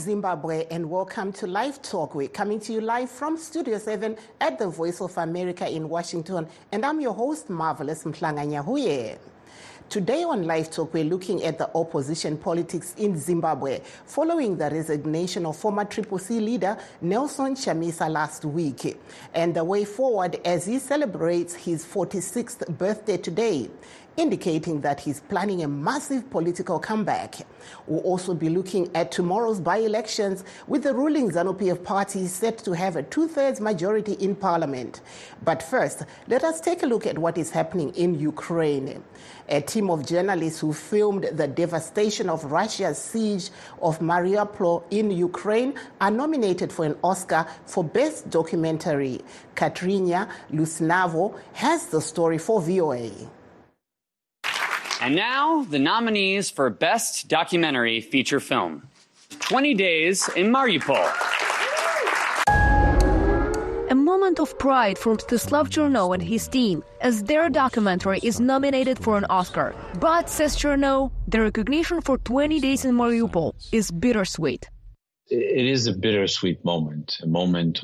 Zimbabwe, and welcome to Live Talk. We're coming to you live from Studio 7 at the Voice of America in Washington. And I'm your host, Marvelous Mhlanga Today on Live Talk, we're looking at the opposition politics in Zimbabwe following the resignation of former Triple C leader Nelson Chamisa last week and the way forward as he celebrates his 46th birthday today indicating that he's planning a massive political comeback. We'll also be looking at tomorrow's by elections with the ruling ZANU PF party set to have a two thirds majority in parliament. But first, let us take a look at what is happening in Ukraine. A team of journalists who filmed the devastation of Russia's siege of Mariupol in Ukraine are nominated for an Oscar for Best Documentary. Katrina Lisunova has the story for VOA. And now, the nominees for Best Documentary Feature Film 20 Days in Mariupol. A moment of pride for Mstislav Chernov and his team, as their documentary is nominated for an Oscar. But, says Chernov, the recognition for 20 Days in Mariupol is bittersweet. It is a bittersweet moment, a moment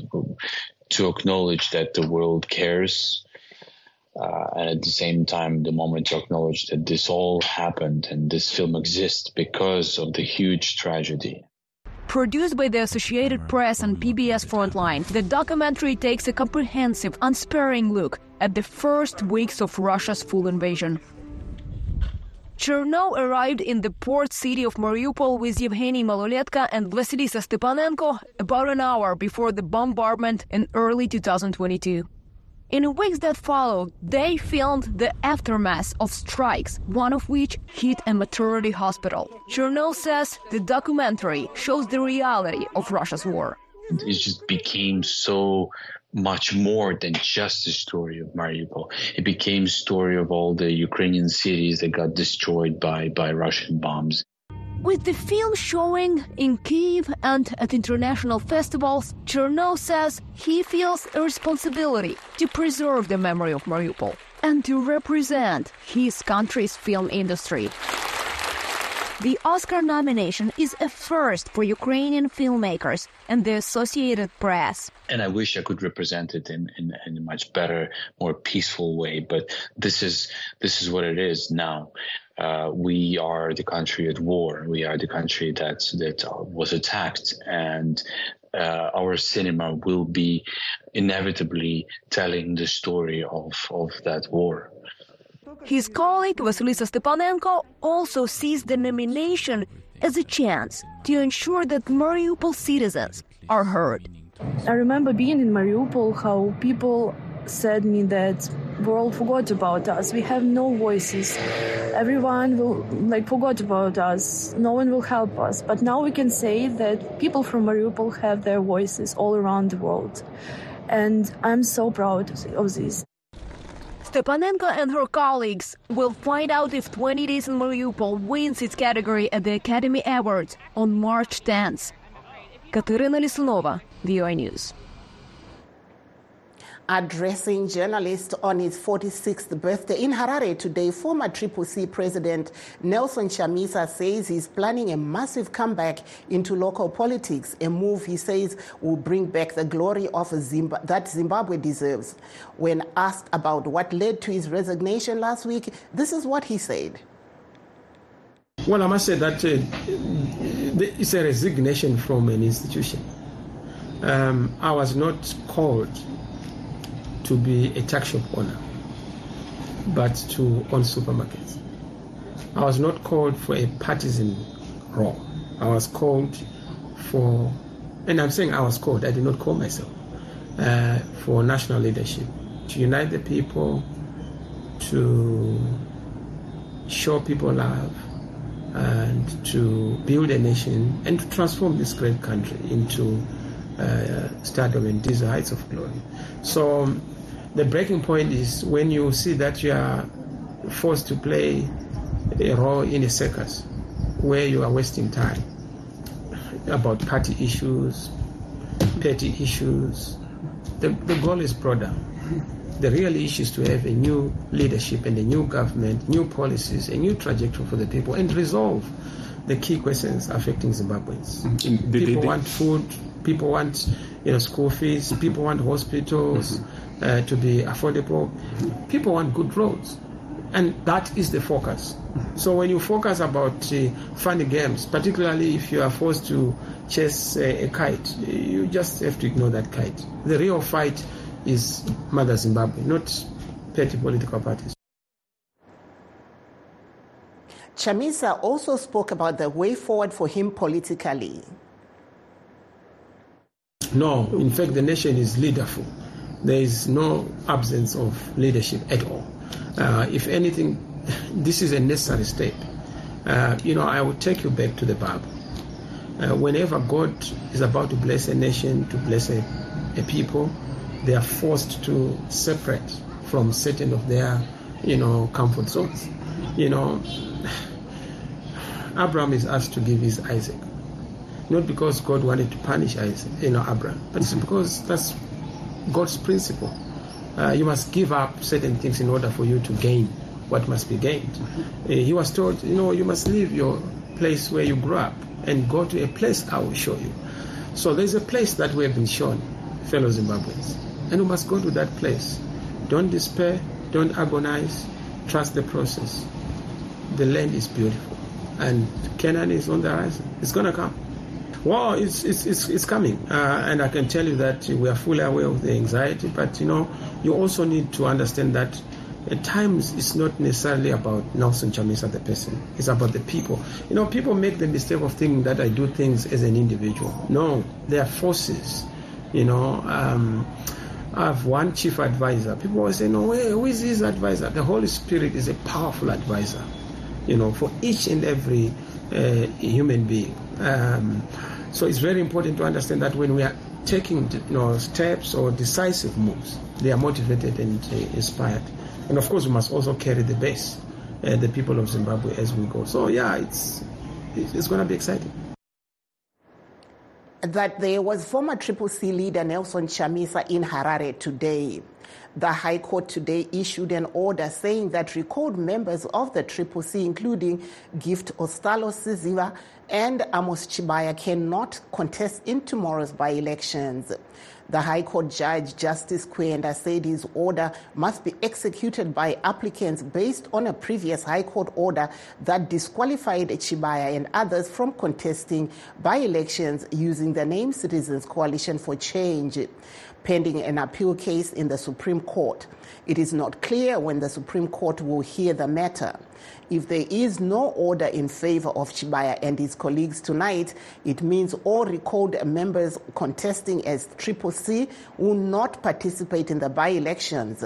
to acknowledge that the world cares uh, and at the same time, the moment to acknowledge that this all happened and this film exists because of the huge tragedy. Produced by the Associated Press and PBS Frontline, the documentary takes a comprehensive, unsparing look at the first weeks of Russia's full invasion. Chernov arrived in the port city of Mariupol with Yevgeny Maloletka and Vasilisa Stepanenko about an hour before the bombardment in early 2022. In weeks that followed, they filmed the aftermath of strikes, one of which hit a maternity hospital. Chernov says the documentary shows the reality of Russia's war. It just became so much more than just the story of Mariupol. It became story of all the Ukrainian cities that got destroyed by, by Russian bombs. With the film showing in Kiev and at international festivals, Chernov says he feels a responsibility to preserve the memory of Mariupol and to represent his country's film industry. The Oscar nomination is a first for Ukrainian filmmakers and the Associated Press. And I wish I could represent it in, in, in, a much better, more peaceful way. But this is this is what it is now. Uh, we are the country at war. We are the country that that was attacked, and uh, our cinema will be inevitably telling the story of of that war. His colleague Vasilisa Stepanenko also sees the nomination as a chance to ensure that Mariupol citizens are heard. I remember being in Mariupol, how people said me that world forgot about us. We have no voices. Everyone will like forgot about us. No one will help us. But now we can say that people from Mariupol have their voices all around the world. And I'm so proud of this. Stepanenko and her colleagues will find out if 20 Days in Mariupol wins its category at the Academy Awards on March 10th. Katerina Lisunova, VOA News. Addressing journalists on his 46th birthday in Harare today, former Triple C president Nelson Chamisa says he's planning a massive comeback into local politics, a move he says will bring back the glory of Zimbabwe, that Zimbabwe deserves. When asked about what led to his resignation last week, this is what he said. Well, I must say that uh, it's a resignation from an institution. Um, I was not called to be a tuck shop owner, but to own supermarkets. I was not called for a partisan role. I was called for, and I'm saying I was called, I did not call myself, uh, for national leadership, to unite the people, to show people love, and to build a nation and to transform this great country into uh, stardom and these heights of glory. So the breaking point is when you see that you are forced to play a role in a circus where you are wasting time about party issues, petty issues. The, the goal is broader. The real issue is to have a new leadership and a new government, new policies, a new trajectory for the people, and resolve the key questions affecting Zimbabweans. Mm, they- people they- want food, people want you know school fees, people want hospitals uh, to be affordable, people want good roads, and that is the focus. So when you focus about uh, funny games, particularly if you are forced to chase a, a kite, you just have to ignore that kite. The real fight is Mother Zimbabwe, not petty political parties. Chamisa also spoke about the way forward for him politically. No, in fact, the nation is leaderful. There is no absence of leadership at all. Uh, if anything, this is a necessary step. Uh, you know, I will take you back to the Bible. Uh, whenever God is about to bless a nation, to bless a, a people, they are forced to separate from certain of their, you know, comfort zones. You know, Abraham is asked to give his Isaac not because God wanted to punish Isaac, you know, Abraham, but it's because that's God's principle. Uh, you must give up certain things in order for you to gain what must be gained. Uh, he was told, you know, you must leave your place where you grew up and go to a place I will show you. So there's a place that we have been shown, fellow Zimbabweans, and we must go to that place. Don't despair, don't agonize, trust the process. The land is beautiful, and Canaan is on the horizon. It's going to come. Well, it's it's it's, it's coming, uh, and I can tell you that we are fully aware of the anxiety. But you know, you also need to understand that at times it's not necessarily about Nelson Chamisa the person; it's about the people. You know, people make the mistake of thinking that I do things as an individual. No, they are forces. You know. Um, I have one chief advisor. People always say, "No, who is his advisor?" The Holy Spirit is a powerful advisor. You know, for each and every uh, human being. Um, so it's very important to understand that when we are taking you know, steps or decisive moves, they are motivated and uh, inspired. And of course, we must also carry the base, uh, the people of Zimbabwe as we go. So yeah, it's it's going to be exciting. That there was former Triple C leader Nelson Chamisa in Harare today. The High Court today issued an order saying that recalled members of the Triple C, including Gift Ostalo Siziba and Amos Chibaya, cannot contest in tomorrow's by elections. The High Court Judge Justice Kwenda said his order must be executed by applicants based on a previous High Court order that disqualified Chibaya and others from contesting by elections using the name Citizens Coalition for Change pending an appeal case in the Supreme Court. It is not clear when the Supreme Court will hear the matter. If there is no order in favor of Chibaya and his colleagues tonight, it means all recalled members contesting as Triple C will not participate in the by elections.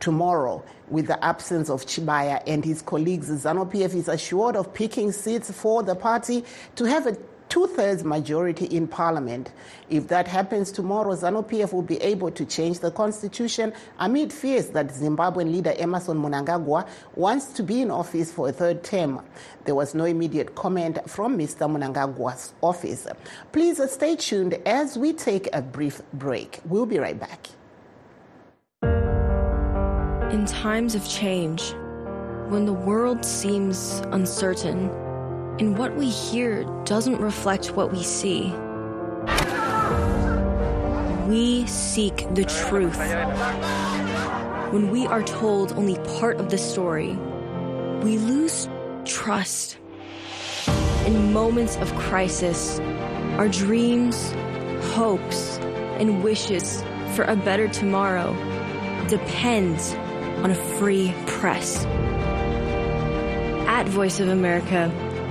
Tomorrow, with the absence of Chibaya and his colleagues, ZANU PF is assured of picking seats for the party to have a two thirds majority in parliament. If that happens tomorrow, ZANU PF will be able to change the constitution amid fears that Zimbabwean leader Emmerson Mnangagwa wants to be in office for a third term. There was no immediate comment from Mr. Mnangagwa's office. Please stay tuned as we take a brief break. We'll be right back. In times of change, when the world seems uncertain, and what we hear doesn't reflect what we see. We seek the truth. When we are told only part of the story, we lose trust. In moments of crisis, our dreams, hopes, and wishes for a better tomorrow depends on a free press. At Voice of America,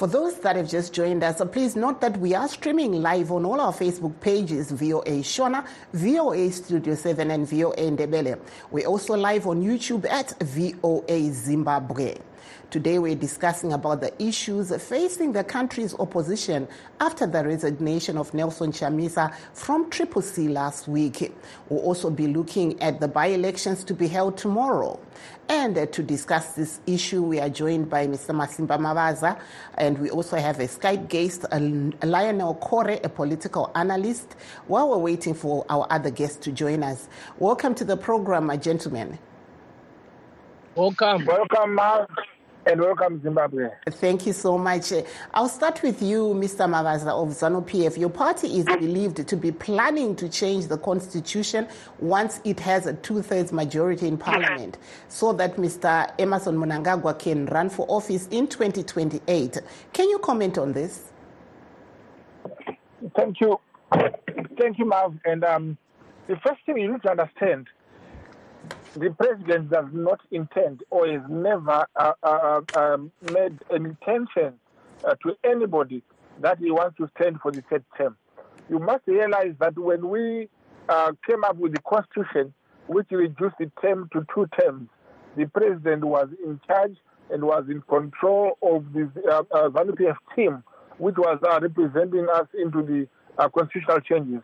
For those that have just joined us, please note that we are streaming live on all our Facebook pages, VOA Shona, VOA Studio 7, and VOA Ndebele. We're also live on YouTube at VOA Zimbabwe. Today we're discussing about the issues facing the country's opposition after the resignation of Nelson Chamisa from Triple C last week. We'll also be looking at the by-elections to be held tomorrow. And uh, to discuss this issue, we are joined by Mr. Masimba Mavaza, and we also have a Skype guest, uh, Lionel Kore, a political analyst, while we're waiting for our other guests to join us. Welcome to the program, my gentlemen. Welcome. Welcome, Mark, and welcome, Zimbabwe. Thank you so much. I'll start with you, Mr. Mavaza of ZANU PF. Your party is believed to be planning to change the constitution once it has a two thirds majority in parliament so that Mr. Emmerson Mnangagwa can run for office in 2028. Can you comment on this? Thank you. Thank you, Marv. And um, the first thing you need to understand the president does not intend or has never uh, uh, um, made an intention uh, to anybody that he wants to stand for the third term. You must realize that when we uh, came up with the constitution, which reduced the term to two terms, the president was in charge and was in control of the uh, uh, ZANU-PF team, which was uh, representing us into the uh, constitutional changes.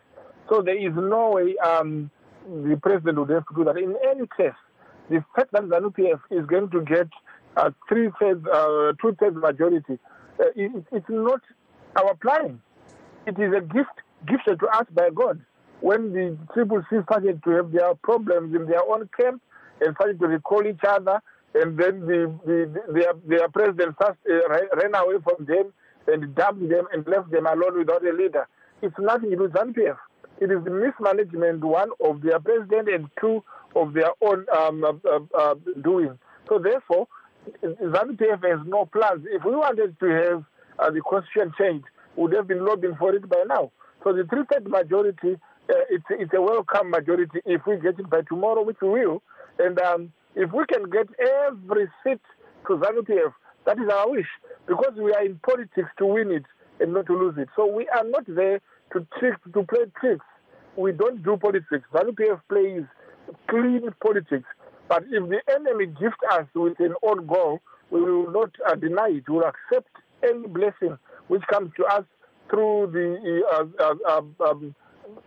So there is no way um, the president would have to do that. In any case, the fact that ZANU PF is going to get a three uh, two thirds majority, uh, it, it's not our plan. It is a gift gifted to us by God. When the Triple started to have their problems in their own camp and started to recall each other, and then the, the, the their, their president first uh, ran away from them and dumped them and left them alone without a leader. It's nothing to do with ZANU PF it is the mismanagement, one, of their president and two, of their own um, uh, uh, doing. So therefore, ZANU-PF has no plans. If we wanted to have uh, the constitution changed, we would have been lobbying for it by now. So the three-third majority, uh, it's, it's a welcome majority if we get it by tomorrow, which we will. And um, if we can get every seat to ZANU-PF, that is our wish, because we are in politics to win it and not to lose it. So we are not there to trick, to play tricks. We don't do politics. ZANU-PF plays clean politics. But if the enemy gifts us with an own goal, we will not uh, deny it. We will accept any blessing which comes to us through the uh, uh, um,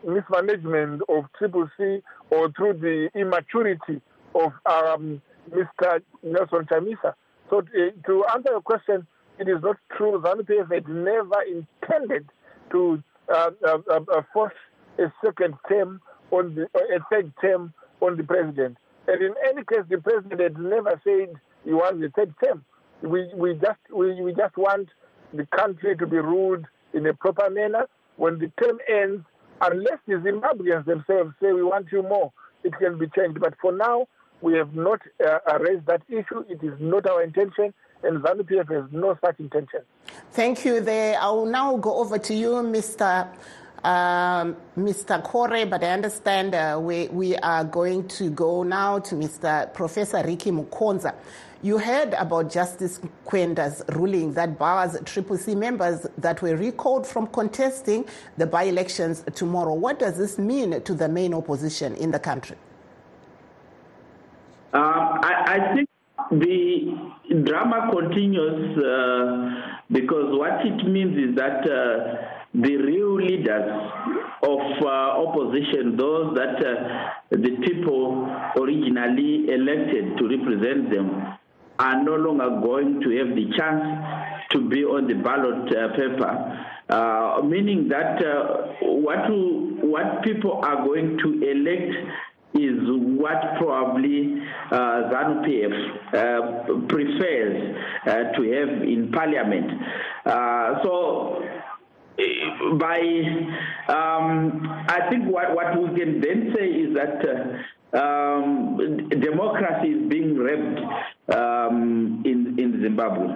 mismanagement of Triple C or through the immaturity of um, Mr. Nelson Chamisa. So uh, to answer your question, it is not true. ZANU-PF had never intended to uh, uh, uh, force a second term on the a third term on the president. And in any case, the president had never said he wants a third term. We we just we, we just want the country to be ruled in a proper manner. When the term ends, unless the Zimbabweans themselves say we want you more, it can be changed. But for now, we have not uh, raised that issue. It is not our intention, and ZANU PF has no such intention. Thank you. There, I will now go over to you, Mr. Um, Mr. Kore, but I understand uh, we, we are going to go now to Mr. Professor Ricky Mukonza. You heard about Justice Kwenda's ruling that bars Triple C members that were recalled from contesting the by elections tomorrow. What does this mean to the main opposition in the country? Uh, I, I, think the drama continues uh, because what it means is that uh, the real leaders of uh, opposition, those that uh, the people originally elected to represent them, are no longer going to have the chance to be on the ballot uh, paper. Uh, meaning that what, what people are going to elect is what probably uh, ZANU PF uh, prefers uh, to have in parliament. Uh, so by um, I think what, what we can then say is that uh, um, democracy is being raped um, in in Zimbabwe.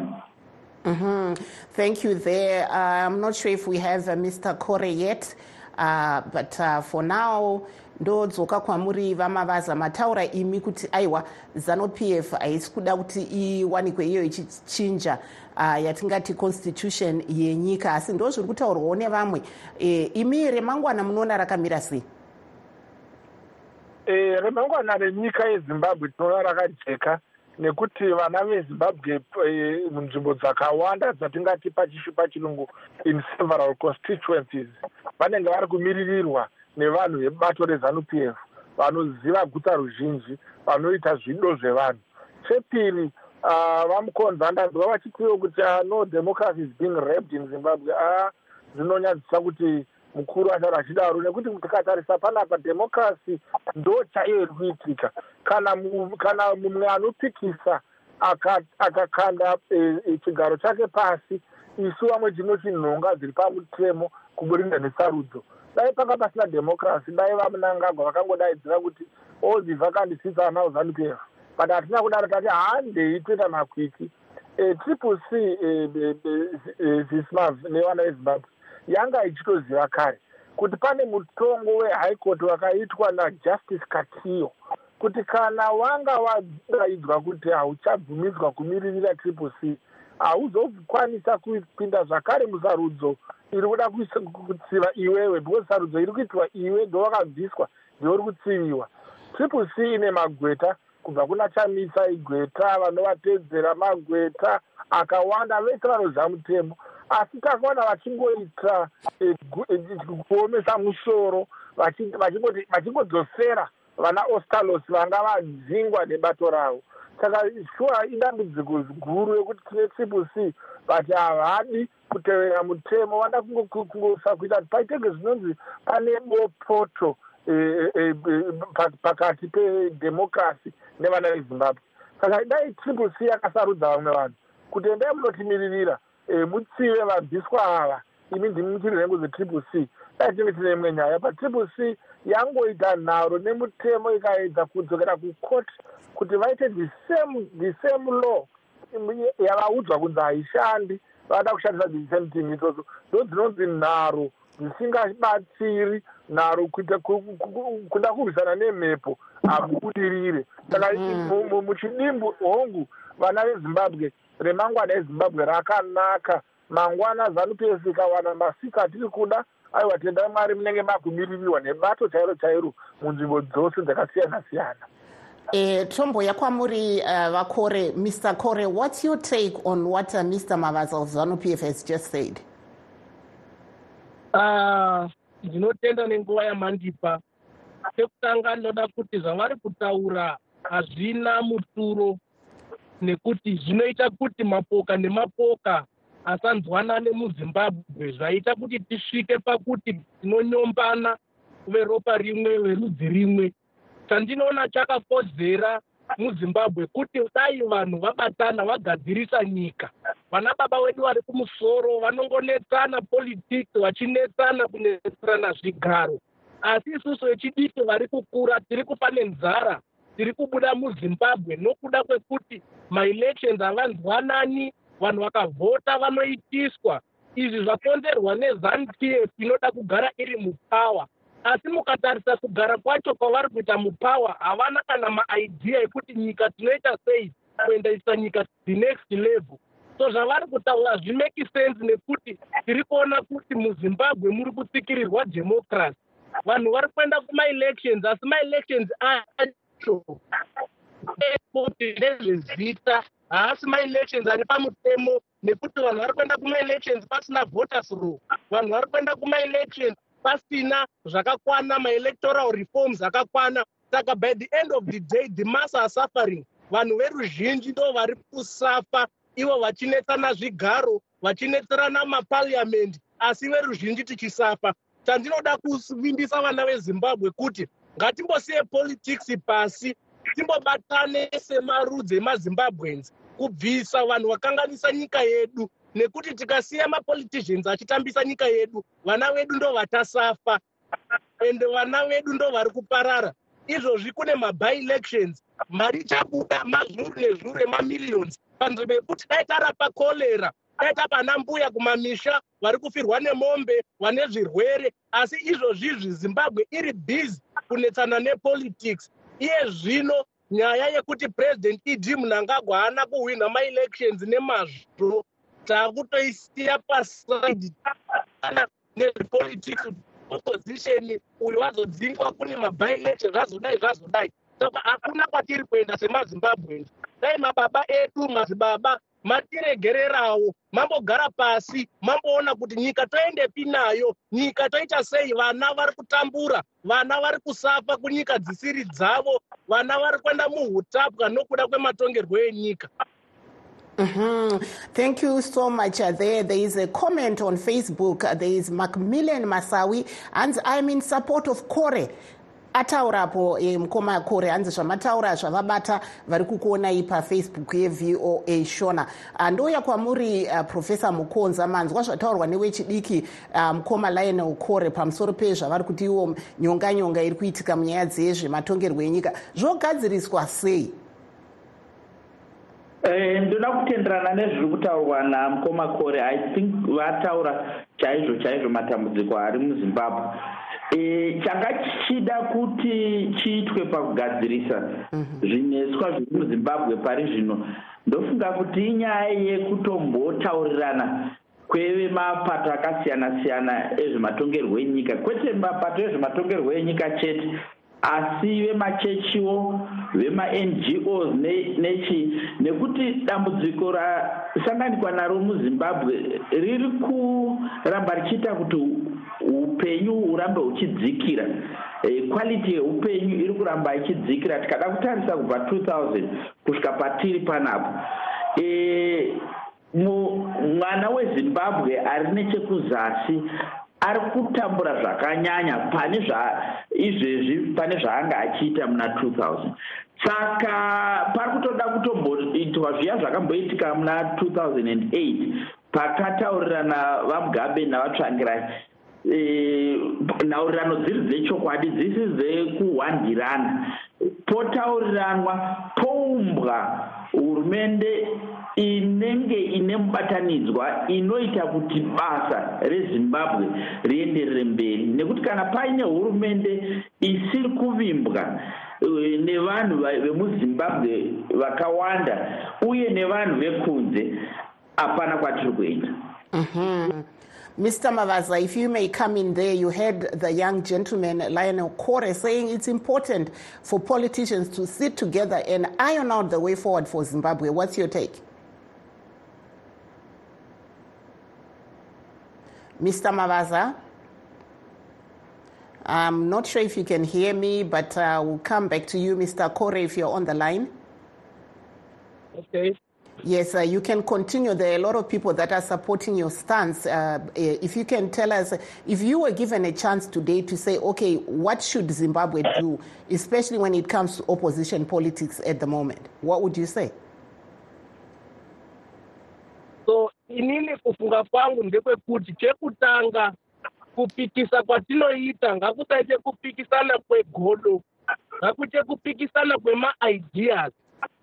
Mm-hmm. Thank you. There, uh, I'm not sure if we have Mr. Kore yet, but for now ndodzoka kwamuri vamavaza mataura imi kuti aiwa zanup f haisi kuda kuti iwanikwe iyo ichichinja uh, yatingati constitution yenyika. Asi ndo zviri kutaurwawo nevamwe. E, imi remangwana munoona rakamira sei? E, remangwana renyika yezimbabwe tinoona rakajeka nekuti vana vezimbabwe eh, munzvimbo dzakawanda dzatingati pachishu pachirungu in several constituencies vanenge vari kumiririrwa nevanhu vebato rezanup f vanoziva guta ruzhinji vanoita zvido zvevanhu. Chepiri ah, vamukonza ndanzwa vachitiwo kuti ah, no democracy is being raped in zimbabwe. A zvinonyadzisa kuti mukuru ataura achidaro nekuti tikatarisa panapa democracy ndo chaiyo iri kuitika. Kana kana mumwe anopikisa aka- akakanda eh, eh, chigaro chake pasi isu vamwe tinoti nhonga dziri pamutemo kuburikidza nesarudzo dai panga pasina democracy dai vamunangagwa vakangodaidzira kuti all the vacancies are now zanup f but hatina kudaro tati handei toita makwiki. Eh, triple c eh, eh, zismav nevana vezimbabwe yanga ichitoziva kare kuti pane mutongo wehigh court wakaitwa najustice katiyo kuti kana wanga wadaidzwa kuti hauchabvumidzwa kumiririra triple c hauzokwanisa kupinda zvakare musarudzo iri kuda kutsiva iwewe because sarudzo iri kuitwa iwe ndowakabviswa ndiwo uri kutsiviwa triple c ine magweta kubva kuna chamisa igweta vanovatedzera magweta akawanda vese vanoziva mutemo asi takaona vachingoita eh, gu- eh, kuomesa musoro vachingodzosera vana ostalos vanga vadzingwa nebato ravo. Saka shuwa idambudziko guru rekuti tine triple c but havadi kutevera mutemo vada kungosa kuita kuti paitenge zvinonzi pane bopoto eh, eh, pa- pakati pedhemokrasi nevana vezimbabwe saka dai triple c yakasarudza vamwe vanhu kuti endai munotimiririra mutsive vabviswa ava. Imi ndimi muchiri nhengo dzetriple c. Dai tinge tine imwe nyaya but triple c yangoita nharo nemutemo ikaedza kudzokera kukoti kuti vaite the same the same law im- yavaudzwa kunzi haishandi vada kushandisa the same thing itsodzo ndo dzinonzi nharo dzisingabatsiri nharo kuita kuda kurwisana nemhepo hamubudirire saka mu- muchidimbu hongu vana vezimbabwe remangwana ezimbabwe rakanaka. Mangwana zanup f ikawana masika atiri kuda aiwa tendai mwari munenge makumiririrwa nebato chairo chairo munzvimbo dzose dzakasiyana siyana Eh, tomboya kwamuri uh, vakore mr kore what's your take on what uh, mr mavaza of zanu p f has just said? Ah, ndinotenda nenguva yamandipa. Chekutanga ndinoda kuti zvavari kutaura hazvina muturo nekuti zvinoita kuti mapoka nemapoka asanzwanane muzimbabwe zvaita kuti tisvike pakuti tinonyombana kuve ropa rimwe verudzi rimwe chandinoona chakakodzera muzimbabwe kuti dai vanhu vabatana vagadzirisa nyika. Vana baba vedu vari kumusoro vanongonetsana politics vachinetsana kunetserana zvigaro. Asi isusu vechidiki vari kukura tiri kufa nenzara tiri kubuda muzimbabwe. Nokuda kwekuti maelections havanzwanani vanhu vakavhota vanoitiswa. Izvi zvakonzerwa nezanup f inoda kugara iri mupawa asi mukatarisa kugara kwacho kwavari kuita mupawa havana kana maidea ekuti nyika tinoita sei kuendesa nyika the next level. So zvavari kutaura zvimeki sense nekuti tiri kuona kuti muzimbabwe muri kutsikirirwa democracy. Vanhu vari kuenda kumaelections asi maelections acho kuti ndezvezita haasi maelections ari pamutemo nekuti vanhu vari kuenda kumaelections pasina voters law vanhu vari kuenda kumaelections pasina zvakakwana maelectoral reforms akakwana. Saka by the end of the day the mass are suffering. Vanhu veruzhinji ndo vari kusafa ivo vachinetsana zvigaro vachinetserana mapariamendi asi veruzhinji tichisafa. Chandinoda kuvimbisa vana vezimbabwe kuti ngatimbosiye politics pasi timbobatane semarudzi emazimbabwens kubvisa vanhu vakanganisa nyika yedu nekuti tikasiya mapoliticians achitambisa nyika yedu vana vedu ndo vatasafa. Ende vana vedu ndo vari kuparara. Izvozvi kune maby-elections mari ichabuda mazvuru nezvuru emamillions panzvimbo yekuti dai tarapa korera dai tapana mbuya kumamisha vari kufirwa nemombe vane zvirwere. Asi izvozvizvi zimbabwe iri bhizi kunetsana nepolitics. Iye zvino nyaya yekuti president ed mnangagwa haana kuhwina maelections nemazvo taakutoisiya pasaidi. Ana nezvepolitics opposition uyu wazodzingwa kune maby-election zvazodai zvazodai. Saka hakuna kwatiri kuenda semazimbabwens dai mababa edu madzibaba matiregererawo mambogara pasi mamboona kuti nyika toendepi nayo nyika toita sei vana vari kutambura vana vari kusafa kunyika dzisiri dzavo vana vari kuenda muhutapwa nokuda kwematongerwo enyika Mm-hmm. Thank you so much. Uh, there, there is a comment on Facebook. Uh, there is Macmillan Masawi, and I'm in support of Kore. ataurapo e, mukoma kore hanzi zvamataura zvavabata vari kukuonai pafacebook yevoa shona ndouya kwamuri uh, profesa mukonza manzwa zvataurwa newechidiki uh, mukoma lionel kore pamusoro pezvavari kuti iwo nyonga nyonga iri kuitika munyaya dzezvematongerwo enyika zvogadziriswa sei Eh, ndoda kutenderana nezviri kutaurwa namukoma kore i think vataura chaizvo chaizvo matambudziko ari muzimbabwe. E, changa chichida kuti chiitwe pakugadzirisa zvineswa zviri muzimbabwe pari zvino ndofunga kuti inyaya yekutombotaurirana kwevemapato akasiyana siyana ezvematongerwo enyika kwete mapato ezvematongerwo enyika chete asi vemachechiwo vemangos nechi nekuti dambudziko rasanganikwa naro muzimbabwe riri kuramba richiita kuti upenyu hurambe huchidzikira. Kwaliti yeupenyu iri kuramba ichidzikira. Tikada kutarisa kubva 2000 kusvika patiri panapo. Mwana wezimbabwe ari nechekuzasi ari kutambura zvakanyanya pane izvezvi pane zvaanga achiita muna 2000 saka pari kutoda kutomboitwa zviya zvakamboitika muna 2008 pakataurirana vamugabe navatsvangirai e, nhaurirano dziri dzechokwadi dzisi dzekuhwandirana. Potauriranwa poumbwa hurumende inenge ine mubatanidzwa inoita kuti basa rezimbabwe rienderere mberi nekuti kana paine hurumende isiri kuvimbwa nevanhu vemuzimbabwe vakawanda uye nevanhu vekunze hapana kwatiri kuenda mm -hmm. Mr. Mavaza, if you may come in there, you heard the young gentleman, Lionel Kore, saying it's important for politicians to sit together and iron out the way forward for Zimbabwe. What's your take? Mr. Mavaza? I'm not sure if you can hear me, but uh, we'll come back to you, Mr. Kore, if you're on the line. Okay. Yes, uh, you can continue. There are a lot of people that are supporting your stance. Uh, if you can tell us, if you were given a chance today to say, okay, what should Zimbabwe do, especially when it comes to opposition politics at the moment, what would you say? Inini kufunga kwangu ndekwekuti chekutanga kupikisa kwatinoita ngakusaite kupikisana kwegodo ngakuite kupikisana kwemaideas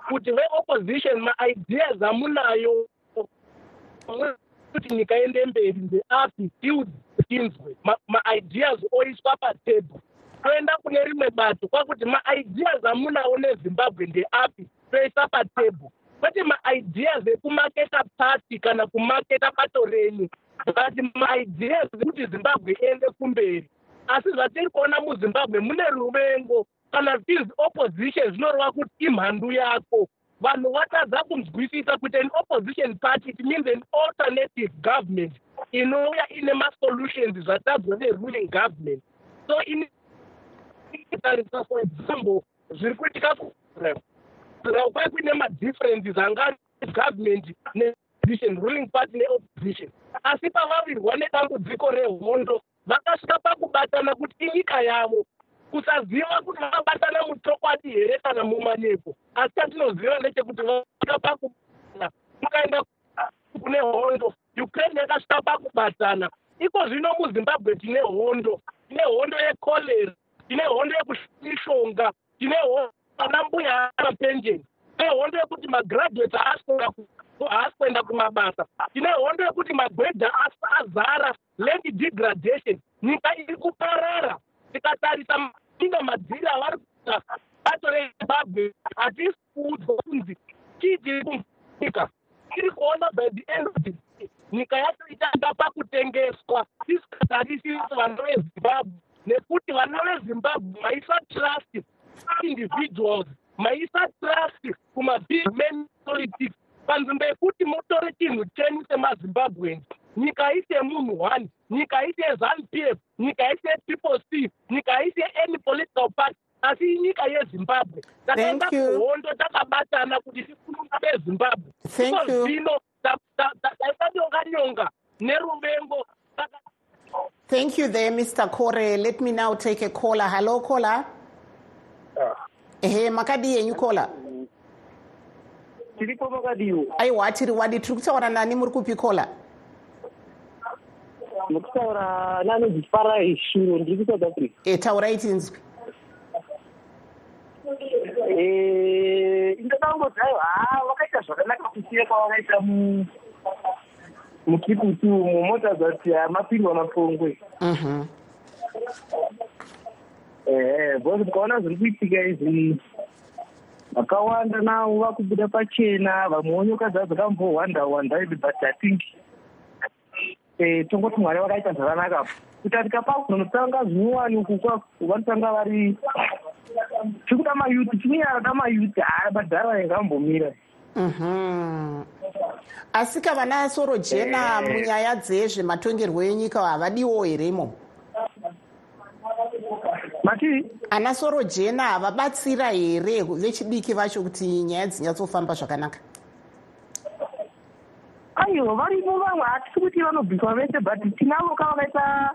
kuti veopposition maideas amunayo. Kuti nyika ende mberi ndeapi tiudzinzwe maideas oiswa patebho toenda kune rimwe bato kwakuti maideas amunawo nezimbabwe ndeapi toisa patebho kwete maideas ekumaketa pati kana kumaketa bato renyu but maideas ekuti zimbabwe iende kumberi asi zvatiri kuona muzimbabwe mune ruvengo kana zvinzi opposition zvinoreva kuti imhandu yako vanhu vatadza kunzwisisa kuti an opposition party it means an alternative government inouya ine masolutions zvatadzwa neruling government so initarisa for example zviri kuitika kwai kuine madifferences anga government neopposition ruling party neopposition asi pavavirwa nedambudziko rehondo vakasvika pakubatana kuti inyika yavo kusaziva kuti vakabatana muchokwadi here kana mumanyepo. Asi chatinoziva ndechekuti vasvika pakubatana mukaenda kune hondo ukraine yakasvika pakubatana. Iko zvino muzimbabwe tine hondo tine hondo yekolera tine hondo yekumishonga tine ana mbuya amapenjeni tine hondo yekuti magraduates haasi kuenda kumabasa. Tine hondo yekuti magwedha azara land degradation. Nyika iri kuparara. Tikatarisa inga madziri avari kuita bato rezimbabwe hatisi kuudzwa kunzi chii chiri kunyika. Tiri kuona by the end of the day nyika yacho ichanga pakutengeswa. Tisingatarisi vana vezimbabwe nekuti vana vezimbabwe maisa trust individuals maisa trust kumabig men politics panzvimbo yekuti mutore chinhu chenyu semazimbabweans nyika ite munhu one nyika ite zanup f nyika ite triple c nyika ite any political party asi inyika yezimbabwe takaenda kuhondo takabatana kuti tifununga bezimbabwe iko zvino taita nyonga nyonga neruvengo Thank you there, Mr. Kore. Let me now take a caller. Hello, caller. Ehe, makadi yenyu caller. tiripo makadiwo aiwa tiri wadi tiri kutaura nani muri kupi caller mukutaura nani zifarai shuro ndiri kusouth africa e taurai tinzwi. Indodangodzai ha vakaita zvakanaka kusiya kwavakaita mukiputi umo motadza kuti mapindwa mapongwe Eh, bhosi tikaona zviri kuitika izvi vakawanda navo vakubuda pachena vamwewo nyoka dzavo dzakambohwanda hwanda idi but i eh, think tongoti mwari vakaita zvakanaka po kutarika pakuno tanga zvinyuwani uku vanotanga vari tiri kuda mayuti chinyara da mayuti aa madhara yakambomira mhm. asi kavana soro jena eh. munyaya dzezvematongerwo enyika havadiwo here imomo ana soro jena havabatsira here vechidiki vacho kuti nyaya dzinyatsofamba zvakanaka? Aiwa varipo vamwe hatisi kuti vanobviswa vese but tinavo kavakaita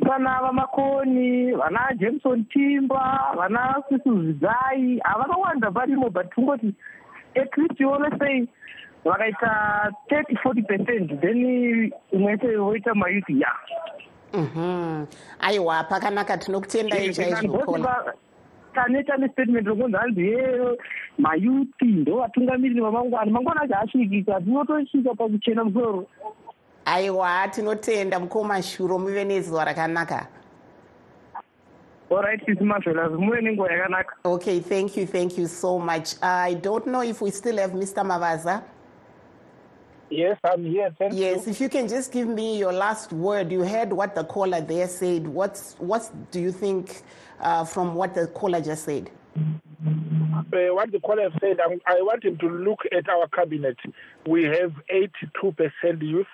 vana vamakoni vana jameson timba vana sisuzidzai havakawanda varimo but tungoti at least ione sei vakaita thirty forty percent then imwe chete voita mayuth ya aiwa pakanaka tinokutendai chaizvo tanoita nestatement rokunzi hanzi ye mayuthi ndo vatungamiriri vamangwana mangwana acho asvikika tinotosvika pakuchena musoro. Aiwa tinotenda mukoma shuro muve nezuva rakanaka. Allright isimasvelas muve nenguva yakanaka. Okay thank you thank you so much. I don't know if we still have mr mavaza Yes, I'm here. Thank yes, you. if you can just give me your last word. You heard what the caller there said. What's what do you think uh, from what the caller just said? Uh, what the caller said, I, I want him to look at our cabinet. We have 82% youth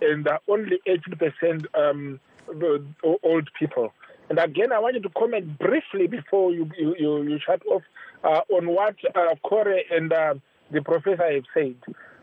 and uh, only 18% um, old people. And again, I want you to comment briefly before you you, you, you shut off uh, on what uh, Kore and uh, the professor have said.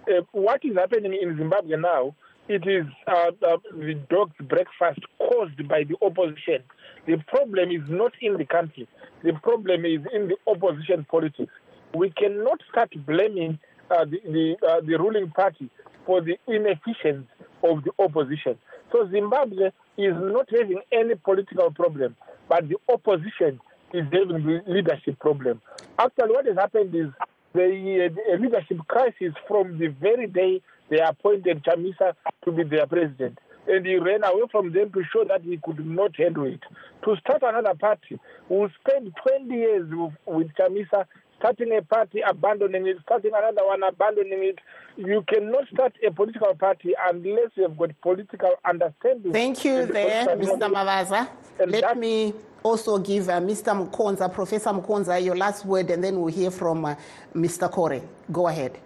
Uh, what is happening in Zimbabwe now, it is uh, uh, the dog's breakfast caused by the opposition. The problem is not in the country. The problem is in the opposition politics. We cannot start blaming uh, the, the, uh, the ruling party for the inefficiency of the opposition. So Zimbabwe is not having any political problem, but the opposition is having the leadership problem. Actually, what has happened is the uh, leadership crisis from the very day they appointed Chamisa to be their president. And he ran away from them to show that he could not handle it. To start another party, we'll spend 20 years with, with Chamisa starting a party, abandoning it, starting another one, abandoning it. You cannot start a political party unless you have got political understanding. Thank you there, Mr. Mavaza. Let that- me also give uh, Mr. Mukonza, Professor Mukonza, your last word, and then we'll hear from uh, Mr. Kore. Go ahead.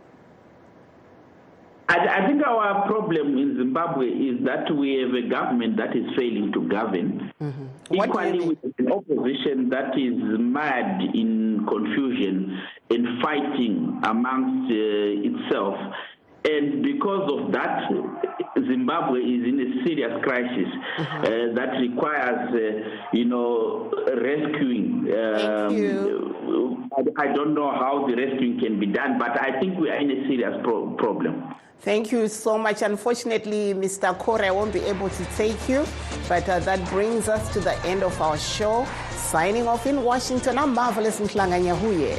I, I think our problem in Zimbabwe is that we have a government that is failing to govern. You Equally, mean? with an opposition that is mad in confusion and fighting amongst uh, itself. And because of that, Zimbabwe is in a serious crisis uh, that requires, uh, you know, rescuing. Thank Um, you. I, I don't know how the rescuing can be done, but I think we are in a serious pro- problem. Thank you so much. Unfortunately, Mr. Kore, I won't be able to take you, but uh, that brings us to the end of our show. Signing off in Washington, I'm Marvelous Mhlanga Nyahuye.